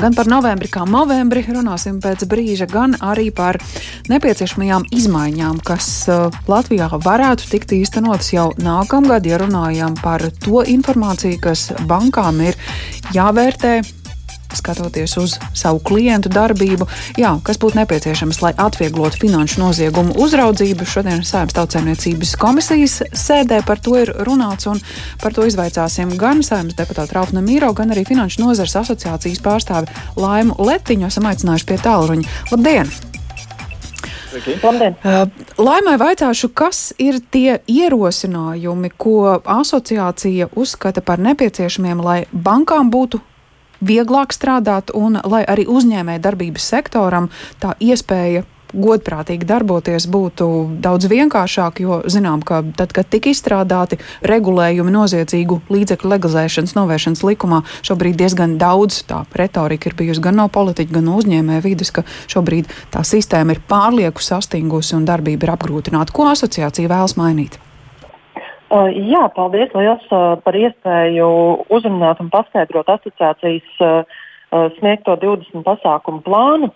Gan par novembri kā novembri runāsim pēc brīža, gan arī par nepieciešamajām izmaiņām, kas uh, Latvijā varētu tikt īstenotas jau nākamgad, ja runājam par to informāciju, kas bankām ir jāvērtē skatoties uz savu klientu darbību, jā, kas būtu nepieciešams, lai atvieglotu finanšu noziegumu uzraudzību. Šodien Sēmas tautsēmniecības komisijas sēdē par to ir runāts, un par to izvaicāsim gan Sēmas deputātu Raufna Mīro, gan arī Finanšu nozares asociācijas pārstāvi Laimu Letiņu. Esam aicinājuši pie tālruņa. Labdien! Uh, Laimai vaicāšu, kas ir tie ierosinājumi, ko asociācija uzskata par nepieciešamiem, lai bankām būtu vieglāk strādāt un lai arī uzņēmēja darbības sektoram tā iespēja godprātīgi darboties būtu daudz vienkāršāk, jo zinām, ka tad, kad tika izstrādāti regulējumi noziedzīgu līdzekļu legalizēšanas novēršanas likumā, šobrīd diezgan daudz tā retorika ir bijusi gan no politiķa, gan no uzņēmēja vidas, ka šobrīd tā sistēma ir pārlieku sastingusi un darbība ir apgrūtināta. Ko asociācija vēlas mainīt? Uh, jā, paldies liels uh, par iespēju uzrunāt un paskaidrot asociācijas uh, sniegto 20 pasākumu plānu.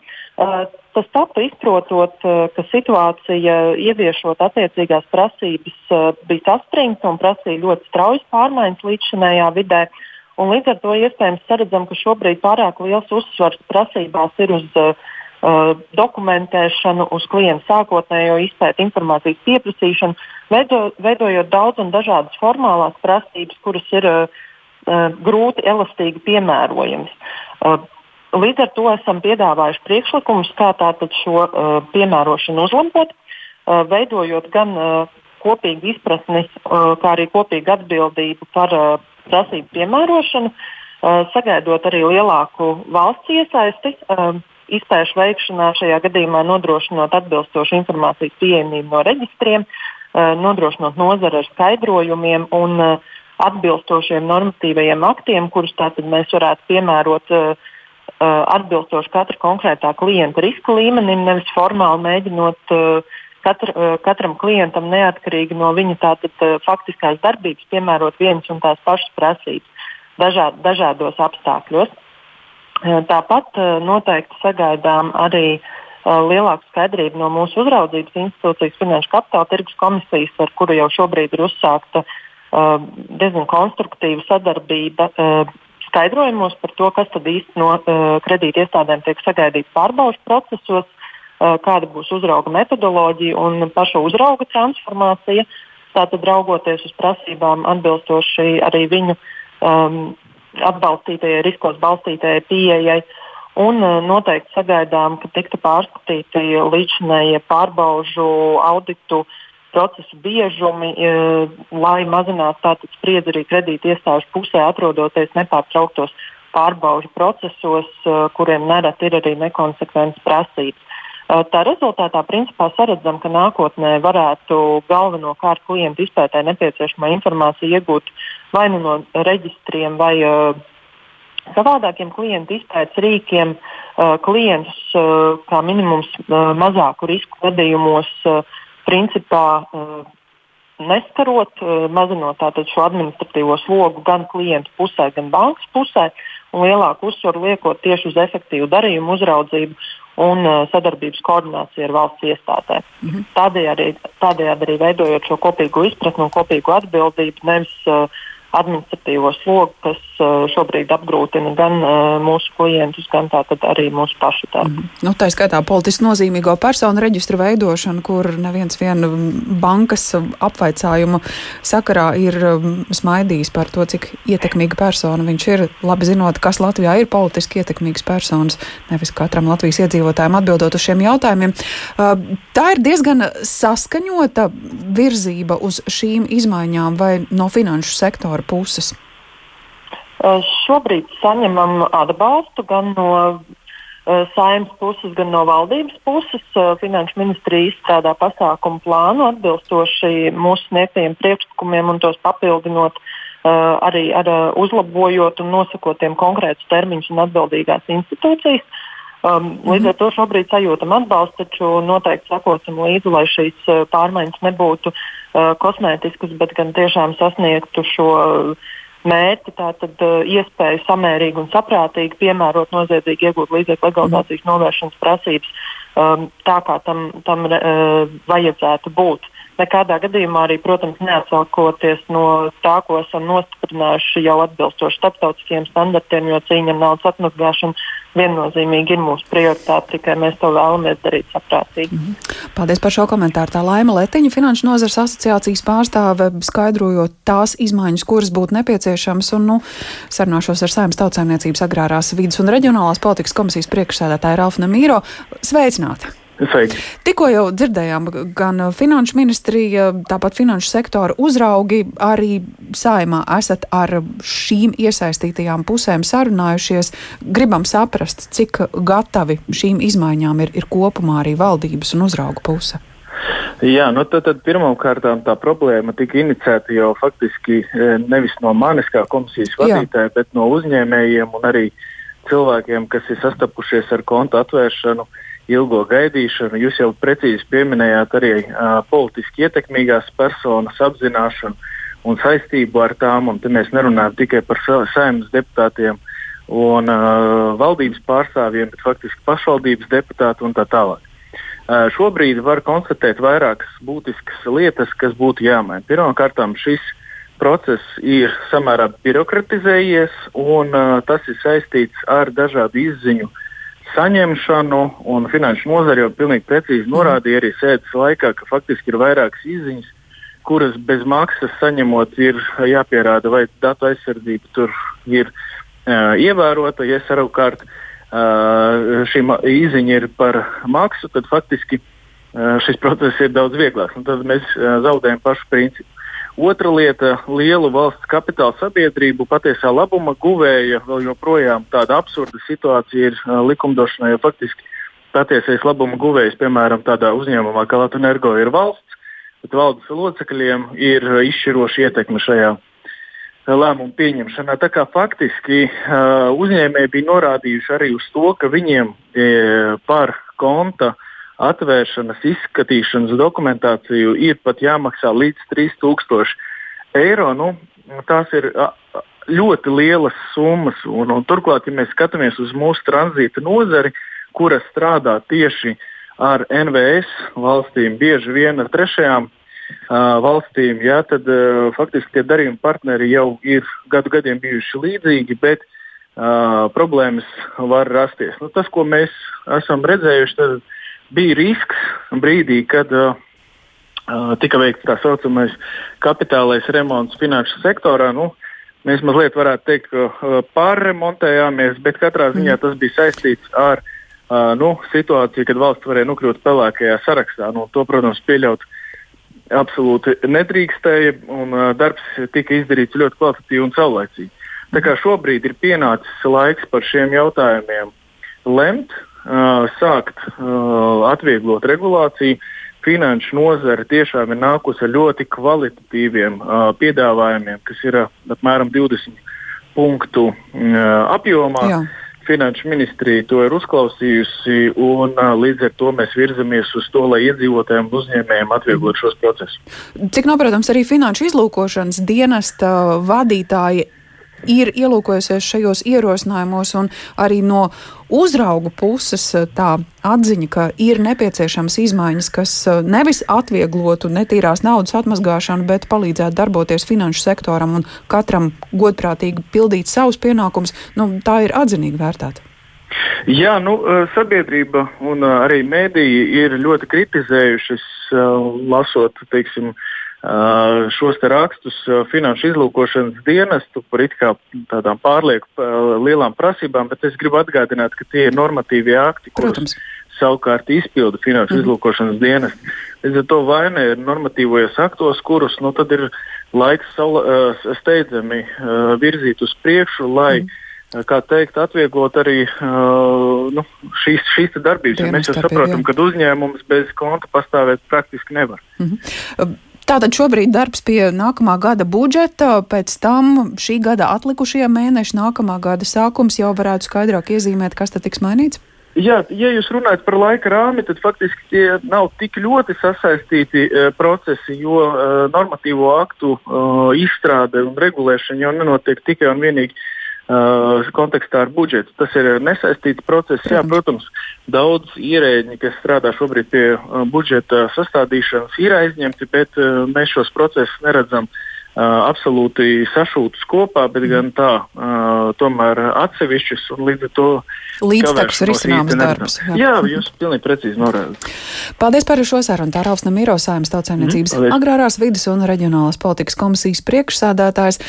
Tas tapu izprotot, ka situācija ieviešot attiecīgās prasības bija saspringta un prasīja ļoti straujas pārmaiņas līdzšinējā vidē. Un līdz ar to iespējams saredzam, ka šobrīd pārāk liels uzsvars prasībās ir uz uh, dokumentēšanu, uz klienta sākotnējo izpēti, informācijas pieprasīšanu, veido, veidojot daudz un dažādas formālās prasības, kuras ir uh, grūti elastīgi piemērojamas. Uh, līdz ar to esam piedāvājuši priekšlikumus, kā šo uh, piemērošanu uzlabot, uh, veidojot gan uh, kopīgu izpratni, uh, kā arī kopīgu atbildību par uh, prasību piemērošanu, uh, sagaidot arī lielāku valsts iesaisti. Uh, izpēšu veikšanā, šajā gadījumā nodrošinot atbilstošu informācijas pieejamību no reģistriem, eh, nodrošinot nozara ar skaidrojumiem un eh, atbilstošiem normatīvajiem aktiem, kurus mēs varētu piemērot eh, atbilstoši katra konkrētā klienta riska līmenim, nevis formāli mēģinot katra, katram klientam neatkarīgi no viņa tātad, faktiskās darbības piemērot vienas un tās pašas prasības dažād, dažādos apstākļos. Eh, tāpat eh, noteikti sagaidām arī eh, lielāku skaidrību no mūsu uzraudzības institūcijas, Finanšu kapitāla tirgus komisijas, ar kuru jau šobrīd ir uzsākta diezgan konstruktīva sadarbība skaidrojumos par to, kas tad īsti no kredīti iestādēm tiek sagaidīts pārbaudas procesos, kāda būs uzrauga metodoloģija un paša uzrauga transformācija. Tātad raugoties uz prasībām atbilstoši arī viņu um, atbalstītajai, riskos balstītajai pieejai. Un uh, noteikti sagaidām, ka tiktu pārskatīti līdzinējie pārbaužu auditu procesu biežumi, uh, lai mazinātu tātad spriedzi arī kredīti iestāžu pusē, atrodoties nepārtrauktos pārbaužu procesos, uh, kuriem nereti ir arī nekonsekvences prasības. Tā rezultātā principā saredzam, ka nākotnē varētu galvenokārt klientu izpētē nepieciešamā informācija iegūt vai nu no reģistriem vai uh, savādākiem klientu izpētes rīkiem. Uh, klients uh, kā minimums uh, mazāku risku gadījumos uh, principā uh, neskarot, uh, mazinot šo administratīvo slogu gan klientu pusē, gan bankas pusē, un lielāku uzsvaru liekot tieši uz efektīvu darījumu uzraudzību un uh, sadarbības koordināciju ar valsts iestādēm. Mm -hmm. Tādējādi, tādējādi arī veidojot šo kopīgo izpratni un kopīgu atbildību, nevis uh, administratīvo slogu, kas uh, šobrīd apgrūtina gan uh, mūsu klientus, gan arī mūsu pašu darbu. Mm. Nu, tā skaitā politiski nozīmīgo personu reģistru veidošanu, kur neviens vien bankas apvaicājumu sakarā ir um, smaidījis par to, cik ietekmīga persona viņš ir, labi zinot, kas Latvijā ir politiski ietekmīgas personas, nevis katram Latvijas iedzīvotājiem atbildot uz šiem jautājumiem. Tā ir diezgan saskaņota virzība uz šīm izmaiņām vai no finanšu sektora puses? Šobrīd saņemam atbalstu gan no saimnes puses, gan no valdības puses. Finanšu ministrija izstrādā pasākumu plānu atbilstoši mūsu sniegtajiem priekšlikumiem un tos papildinot arī ar uzlabojot un nosakot konkrētus termiņus un atbildīgās institūcijas. Um, līdz ar to šobrīd sajūtam atbalstu, taču noteikti sakosim līdzi, lai šīs pārmaiņas nebūtu uh, kosmētiskas, bet gan tiešām sasniegtu šo uh, mērķi, tātad iespēju samērīgi un saprātīgi piemērot noziedzīgi iegūt līdzekļu legalizācijas novēršanas prasības um, tā, kā tam, tam uh, vajadzētu būt. Nekādā gadījumā arī, protams, neatsaukoties no tā, ko esam nostiprinājuši jau atbilstoši starptautiskiem standartiem, jo cīņa ar naudas atmazgāšanu viennozīmīgi ir mūsu prioritāte, tikai mēs to vēlamies darīt saprātīgi. Mm -hmm. Paldies par šo komentāru. Tā Laima Letiņa, Finanšu nozares asociācijas pārstāve, skaidrojot tās izmaiņas, kuras būtu nepieciešamas, un nu, sarunāšos ar Saimnes tautsēmniecības agrārās vidas un reģionālās politikas komisijas priekšsēdētāju Ralfu Nemīro. Sveicināti! Sveiki. Tikko jau dzirdējām, gan finanšu ministrija, tāpat finanšu sektora uzraugi arī saimā esat ar šīm iesaistītajām pusēm sarunājušies. Gribam saprast, cik gatavi šīm izmaiņām ir, ir kopumā arī valdības un uzraugu puse. Jā, nu tad, tad pirmkārt tā problēma tika inicēta jau faktiski e, nevis no manis kā komisijas vadītāja, Jā. bet no uzņēmējiem un arī cilvēkiem, kas ir sastapušies ar kontu atvēršanu. Uh, ilgo gaidīšanu. Jūs jau precīzi pieminējāt arī uh, politiski ietekmīgās personas apzināšanu un saistību ar tām. Un te mēs nerunājam tikai par saimnes deputātiem un uh, valdības pārstāvjiem, bet faktiski pašvaldības deputātu un tā tālāk. Uh, šobrīd var konstatēt vairākas būtiskas lietas, kas būtu jāmaina. Pirmkārt, šis process ir samērā birokratizējies, un uh, tas ir saistīts ar dažādu izziņu uh, saņemšanu, un finanšu nozare jau pilnīgi precīzi norādīja arī sēdes laikā, ka faktiski ir vairākas izziņas, kuras bez maksas saņemot, ir jāpierāda, vai datu aizsardzība tur ir uh, ievērota. Ja savukārt uh, šī izziņa ir par maksu, tad faktiski uh, šis process ir daudz vieglāks. Tad mēs uh, zaudējam pašu principu. Otra lieta - lielu valsts kapitāla sabiedrību patiesā labuma guvēja vēl joprojām tāda absurda situācija ir likumdošanā, jo faktiski patiesais labuma guvējs, piemēram, tādā uzņēmumā kā Latvijas energo, ir valsts, bet valdes locekļiem ir izšķiroša ietekme šajā lēmumu pieņemšanā. Tā kā faktiski uzņēmēji bija norādījuši arī uz to, ka viņiem par konta atvēršanas, izskatīšanas dokumentāciju ir pat jāmaksā līdz 3000 eiro. Nu, tās ir ļoti lielas summas. Un, un turklāt, ja mēs skatāmies uz mūsu tranzīta nozari, kura strādā tieši ar NVS valstīm, bieži vien ar trešajām uh, valstīm, jā, tad uh, faktiski tie darījuma partneri jau ir gadu gadiem bijuši līdzīgi, bet uh, problēmas var rasties. Nu, tas, ko mēs esam redzējuši, tad bija risks brīdī, kad uh, uh, tika veikts tā saucamais kapitālais remonts finanšu sektorā. Nu, mēs mazliet varētu teikt, ka uh, pārremontējāmies, bet katrā ziņā mm. tas bija saistīts ar uh, nu, situāciju, kad valsts varēja nokļūt pelēkajā sarakstā. Nu, to, protams, pieļaut absolūti nedrīkstēja, un uh, darbs tika izdarīts ļoti kvalitatīvi un saulēcīgi. Tā kā šobrīd ir pienācis laiks par šiem jautājumiem lemt, sākt atvieglot regulāciju. Finanšu nozare tiešām ir nākusi ar ļoti kvalitatīviem uh, piedāvājumiem, kas ir uh, apmēram 20 punktu uh, apjomā. Jā. Finanšu ministrija to ir uzklausījusi, un uh, līdz ar to mēs virzamies uz to, lai iedzīvotājiem un uzņēmējiem atvieglot šos procesus. Cik noprotams, arī finanšu izlūkošanas dienesta vadītāji ir ielūkojusies šajos ierosinājumos, un arī no uzraugu puses eh, tā atziņa, ka ir nepieciešams izmaiņas, kas eh, nevis atvieglotu netīrās naudas atmazgāšanu, bet palīdzētu darboties finanšu sektoram un katram godprātīgi pildīt savus pienākumus, nu, tā ir atzinīgi vērtēta. Jā, nu, eh, sabiedrība un arī mēdīji ir ļoti kritizējušas, lasot, teiksim, šos te rakstus finanšu izlūkošanas dienestu par it kā tādām pārlieku lielām prasībām, bet es gribu atgādināt, ka tie ir normatīvie akti, kurus savukārt izpilda finanšu mm. izlūkošanas dienestu. Līdz ar to vaina ir normatīvajos aktos, kurus nu, ir laiks saula, steidzami virzīt uz priekšu, lai mm kā teikt, atvieglot arī uh, nu, šīs, šīs darbības. Ja mēs jau saprotam, ka uzņēmums bez konta pastāvēt praktiski nevar. Mm -hmm. Tātad šobrīd darbs pie nākamā gada budžeta, pēc tam šī gada atlikušie mēneši, nākamā gada sākums jau varētu skaidrāk iezīmēt, kas tad tiks mainīts? Jā, ja jūs runājat par laika rāmi, tad faktiski tie nav tik ļoti sasaistīti uh, procesi, jo uh, normatīvo aktu uh, izstrāde un regulēšana jau nenotiek tikai un vienīgi uh, kontekstā ar budžetu. Tas ir nesaistīts process. Jā, protams, daudz ierēģi, kas strādā šobrīd pie uh, budžeta sastādīšanas, ir aizņemti, bet uh, mēs šos procesus neredzam uh, absolūti sašūtas kopā, bet gan tā, tomēr atsevišķas un līdz ar to. Līdztekus risināms darbs. Jā. jā, jūs pilnīgi precīzi norādāt. Paldies par šo sarunu. Tā Ralfs Namīro saimnes tautsēmniecības mm, agrārās vidas un reģionālās politikas komisijas priekšsādātājs.